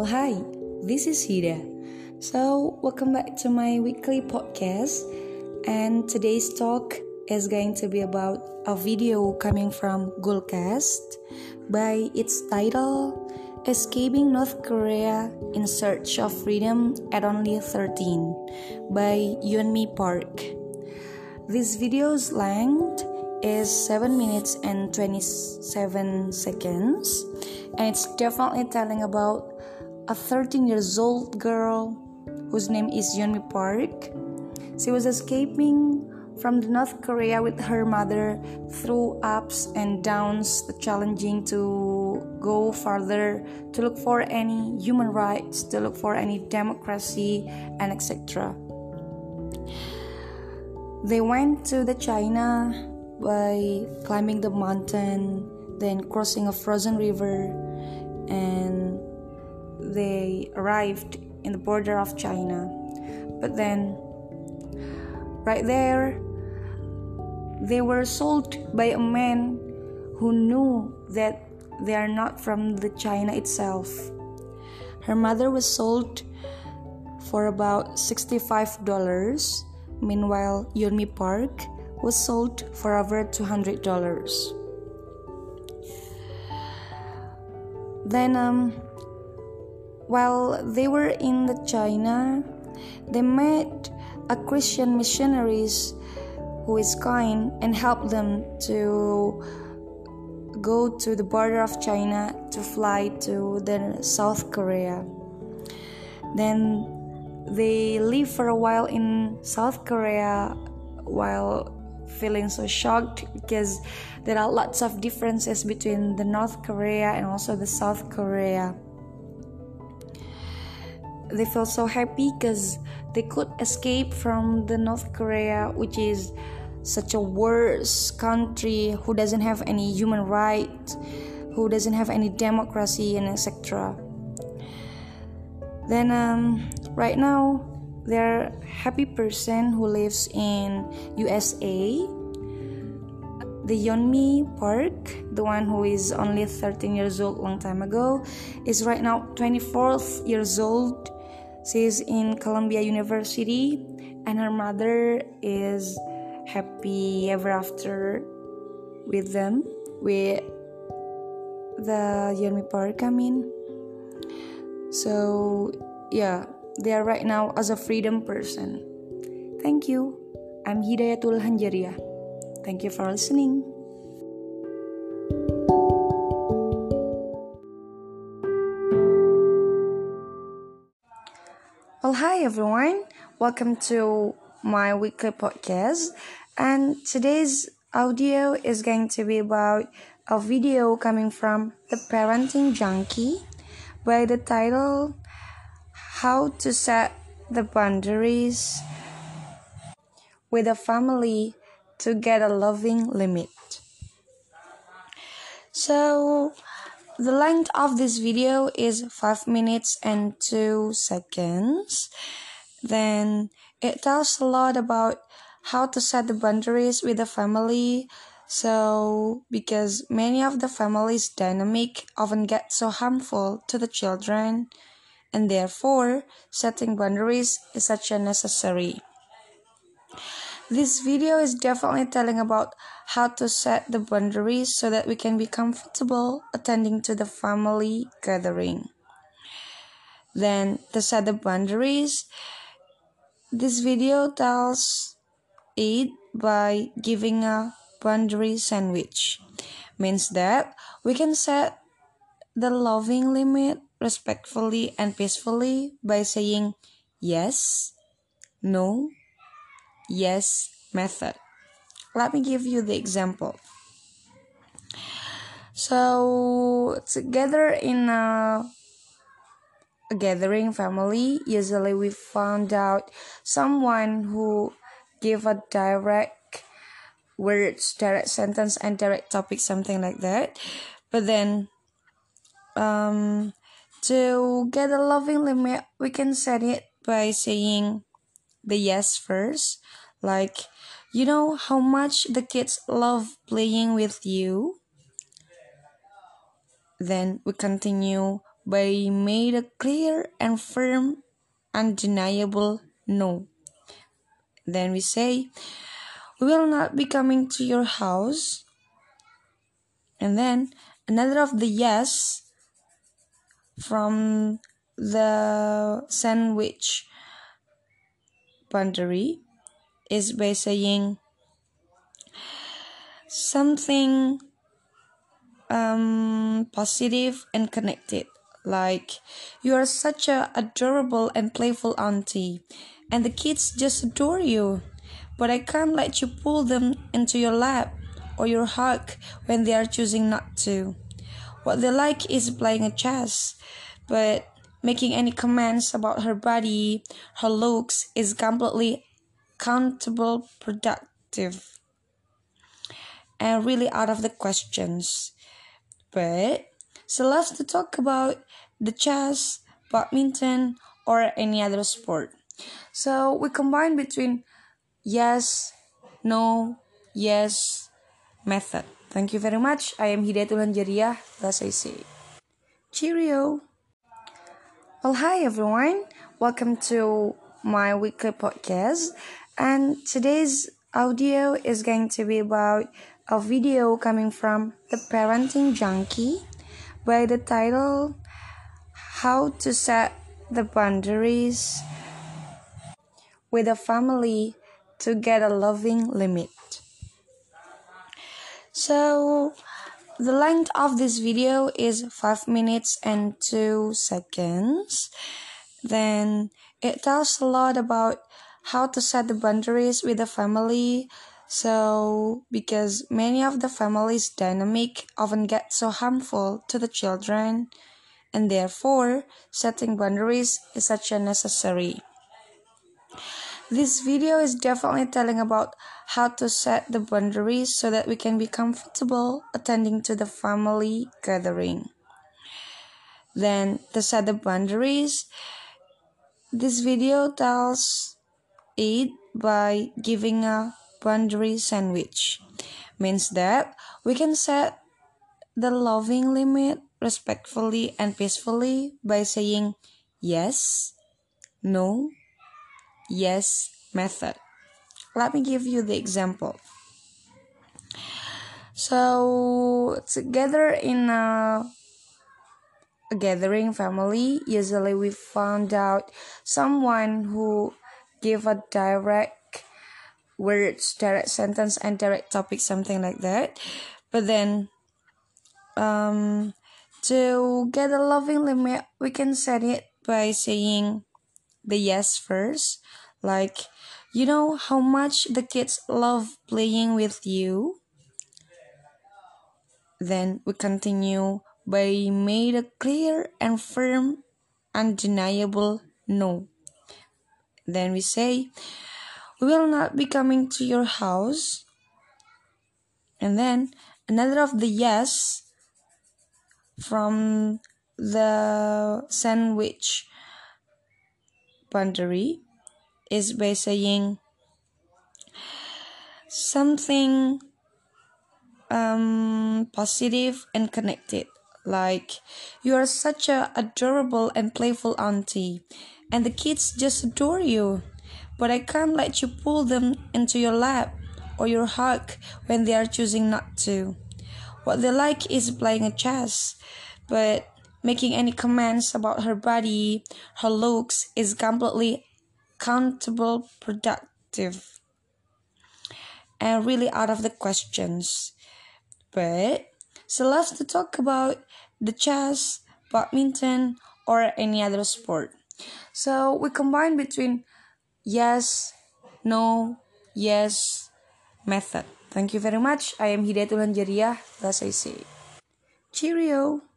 Well, hi, this is Hida. So, welcome back to my weekly podcast. And today's talk is going to be about a video coming from Goalcast by its title Escaping North Korea in Search of Freedom at Only 13 by Yeonmi Park. This video's length is 7 minutes and 27 seconds and it's definitely telling about a 13 years old girl whose name is Yeonmi Park. She was escaping from North Korea with her mother through ups and downs, challenging to go further, to look for any human rights, to look for any democracy, and etc. They went to the China by climbing the mountain, then crossing a frozen river, and they arrived in the border of China. But then, right there, they were sold by a man who knew that they are not from the China itself. Her mother was sold for about $65. Meanwhile, Yeonmi Park was sold for over $200. Then, um, while they were in the China, they met a Christian missionaries who is kind and helped them to go to the border of China to fly to the South Korea. Then they live for a while in South Korea while feeling so shocked because there are lots of differences between the North Korea and also the South Korea. They felt so happy because they could escape from the North Korea, which is such a worse country who doesn't have any human rights, who doesn't have any democracy, and etc. Then, um, right now, they're happy person who lives in USA. The Yeonmi Park, the one who is only 13 years old long time ago, is right now 24 years old. She's in Columbia University, and her mother is happy ever after with them, with the Yeonmi Park. I mean, so yeah they are right now as a freedom person. Thank you. I'm Hidayatul Hanjaria. Thank you for listening. Everyone. Welcome to my weekly podcast. And today's audio is going to be about a video coming from The Parenting Junkie by the title how to set the boundaries with a family to get a loving limit. So, the length of this video is 5 minutes and 2 seconds. Then, it tells a lot about how to set the boundaries with the family. So, because many of the family's dynamic often get so harmful to the children and therefore setting boundaries is such a necessary. This video is definitely telling about how to set the boundaries so that we can be comfortable attending to the family gathering. Then to set the boundaries, this video tells it by giving a boundary sandwich. Means that we can set the loving limit respectfully and peacefully by saying yes, no, yes method. Let me give you the example. So, together in a, a gathering family, usually we found out someone who give a direct words, direct sentence, and direct topic, something like that. But then, um, to get a loving limit, we can set it by saying the yes first. Like, you know how much the kids love playing with you? Then we continue by made a clear and firm, undeniable no. Then we say, We will not be coming to your house. And then another of the yes from the sandwich boundary is by saying something um, positive and connected. Like, you are such a adorable and playful auntie, and the kids just adore you. But I can't let you pull them into your lap or your hug when they are choosing not to. What they like is playing a chess, but making any comments about her body, her looks is completely countable productive and really out of the questions. But she loves to talk about the chess, badminton, or any other sport. So we combine between yes, no, yes method. Thank you very much. I am Hidayatul Hanjariah, thus I say. Cheerio! Well, hi everyone. Welcome to my weekly podcast. And today's audio is going to be about a video coming from The Parenting Junkie by the title How to Set the Boundaries with a Family to Get a Loving Limit. So, the length of this video is 5 minutes and 2 seconds. Then, it tells a lot about how to set the boundaries with the family so, because many of the family's dynamic often get so harmful to the children, and therefore setting boundaries is such a necessary. This video is definitely telling about how to set the boundaries so that we can be comfortable attending to the family gathering. Then, to set the boundaries, this video tells it by giving a boundary sandwich means that we can set the loving limit respectfully and peacefully by saying yes, no, yes method. Let me give you the example. So, together in a, a gathering family, usually we found out someone who give a direct words, direct sentence, and direct topic, something like that. But then, um, to get a loving limit, we can set it by saying the yes first. Like, you know how much the kids love playing with you? Then we continue by made a clear and firm, undeniable no. Then we say, we will not be coming to your house. And then another of the yes from the sandwich boundary is by saying something um, positive and connected. Like, you are such a adorable and playful auntie, and the kids just adore you but I can't let you pull them into your lap or your hug when they are choosing not to. What they like is playing a chess, but making any comments about her body, her looks is completely countable productive and really out of the questions. But she loves to talk about the chess, badminton, or any other sport. So we combine between yes, no, yes method. Thank you very much. I am Hidayatul Hanjariah, thus I say. Cheerio!